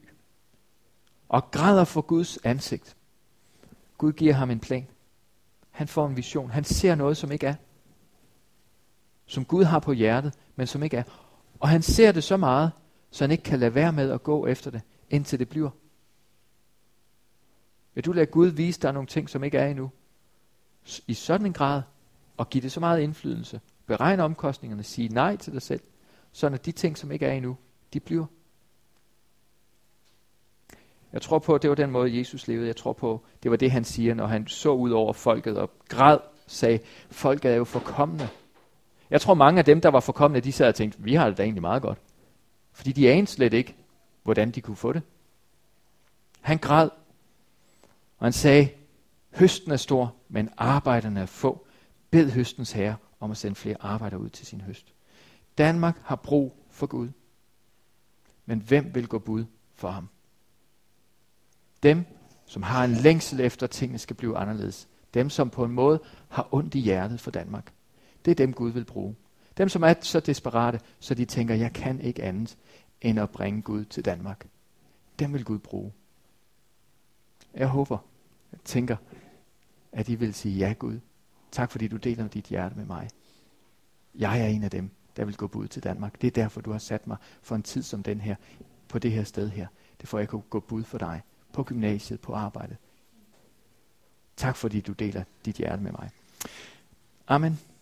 Og græder for Guds ansigt. Gud giver ham en plan. Han får en vision. Han ser noget, som ikke er. Som Gud har på hjertet, men som ikke er. Og han ser det så meget, så han ikke kan lade være med at gå efter det, indtil det bliver. Vil du lade Gud vise dig nogle ting, som ikke er endnu? I sådan en grad, og give det så meget indflydelse. Beregne omkostningerne, sige nej til dig selv, sådan at de ting, som ikke er endnu, de bliver. Jeg tror på, at det var den måde, Jesus levede. Jeg tror på, det var det, han siger, når han så ud over folket og græd sagde, folk er jo forkommende. Jeg tror mange af dem, der var forkommende, de sad og tænkte, vi har det da egentlig meget godt. Fordi de anede slet ikke, hvordan de kunne få det. Han græd, og han sagde, høsten er stor, men arbejderne er få. Bed høstens herre om at sende flere arbejdere ud til sin høst. Danmark har brug for Gud. Men hvem vil gå bud for ham? Dem, som har en længsel efter, at tingene skal blive anderledes. Dem, som på en måde har ondt i hjertet for Danmark. Det er dem, Gud vil bruge. Dem, som er så desperate, så de tænker, jeg kan ikke andet end at bringe Gud til Danmark. Dem vil Gud bruge. Jeg håber, jeg tænker, at I vil sige, ja Gud, tak fordi du deler dit hjerte med mig. Jeg er en af dem, der vil gå bud til Danmark. Det er derfor, du har sat mig for en tid som den her, på det her sted her. Det får jeg kunne gå bud for dig, på gymnasiet, på arbejdet. Tak fordi du deler dit hjerte med mig. Amen.